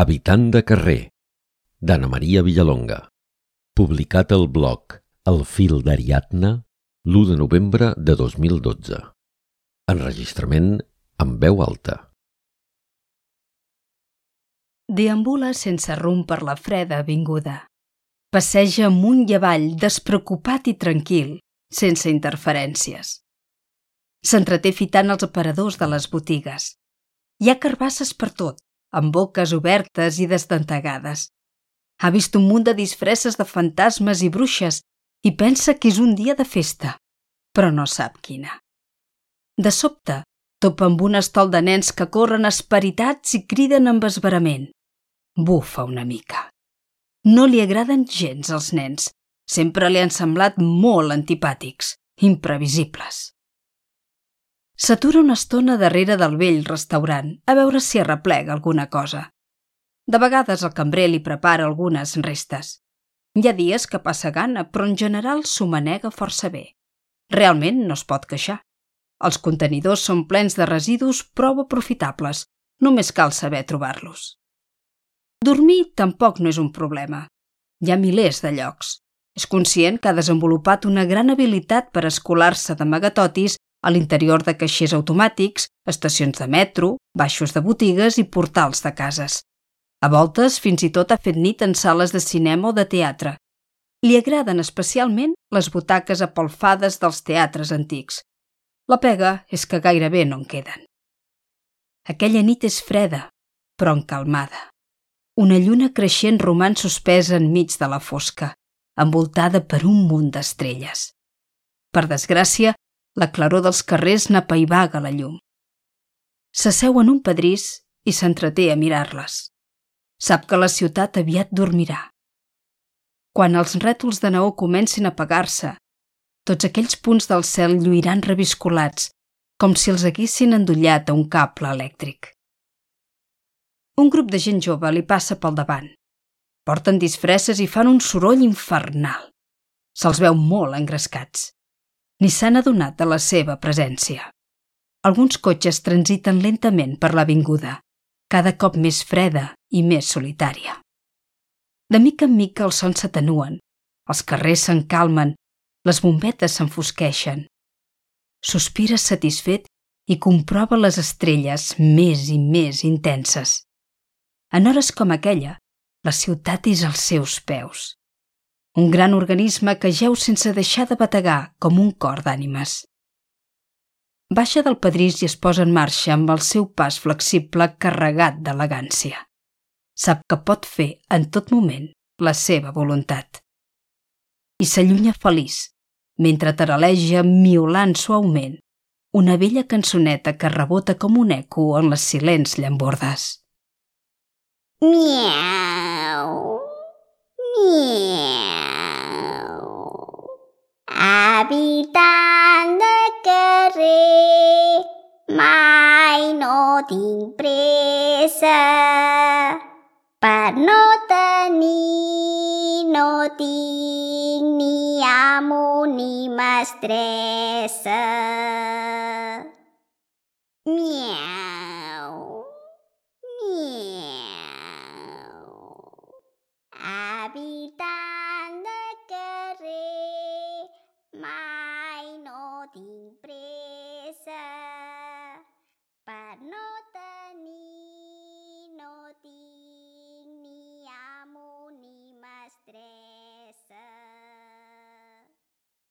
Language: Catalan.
Habitant de carrer, d'Anna Maria Villalonga. Publicat al blog El fil d'Ariadna l'1 de novembre de 2012. Enregistrament amb veu alta. Deambula sense rumb per la freda avinguda. Passeja amunt i avall, despreocupat i tranquil, sense interferències. S'entreté fitant els aparadors de les botigues. Hi ha carbasses per tot, amb boques obertes i desdentegades. Ha vist un munt de disfresses de fantasmes i bruixes i pensa que és un dia de festa, però no sap quina. De sobte, topa amb un estol de nens que corren esperitats i criden amb esverament. Bufa una mica. No li agraden gens els nens. Sempre li han semblat molt antipàtics, imprevisibles. S'atura una estona darrere del vell restaurant a veure si arreplega alguna cosa. De vegades el cambrer li prepara algunes restes. Hi ha dies que passa gana, però en general s'ho manega força bé. Realment no es pot queixar. Els contenidors són plens de residus prou aprofitables, només cal saber trobar-los. Dormir tampoc no és un problema. Hi ha milers de llocs. És conscient que ha desenvolupat una gran habilitat per escolar-se d'amagatotis a l'interior de caixers automàtics, estacions de metro, baixos de botigues i portals de cases. A voltes, fins i tot ha fet nit en sales de cinema o de teatre. Li agraden especialment les butaques apolfades dels teatres antics. La pega és que gairebé no en queden. Aquella nit és freda, però encalmada. Una lluna creixent roman suspesa enmig de la fosca, envoltada per un munt d'estrelles. Per desgràcia, la claror dels carrers n'apaivaga la llum. S'asseu en un pedrís i s'entreté a mirar-les. Sap que la ciutat aviat dormirà. Quan els rètols de neó comencin a apagar-se, tots aquells punts del cel lluiran reviscolats, com si els haguessin endollat a un cable elèctric. Un grup de gent jove li passa pel davant. Porten disfresses i fan un soroll infernal. Se'ls veu molt engrescats ni s'han adonat de la seva presència. Alguns cotxes transiten lentament per l'avinguda, cada cop més freda i més solitària. De mica en mica els sons s'atenuen, els carrers s'encalmen, les bombetes s'enfosqueixen. Sospira satisfet i comprova les estrelles més i més intenses. En hores com aquella, la ciutat és als seus peus un gran organisme que geu sense deixar de bategar com un cor d'ànimes. Baixa del pedrís i es posa en marxa amb el seu pas flexible carregat d'elegància. Sap que pot fer en tot moment la seva voluntat. I s'allunya feliç, mentre taraleja miolant suaument una vella cançoneta que rebota com un eco en les silents llambordes. Miau, miau. Habitant de carrer, mai no tinc pressa per no tenir, no tinc ni amo ni mestressa. Miau.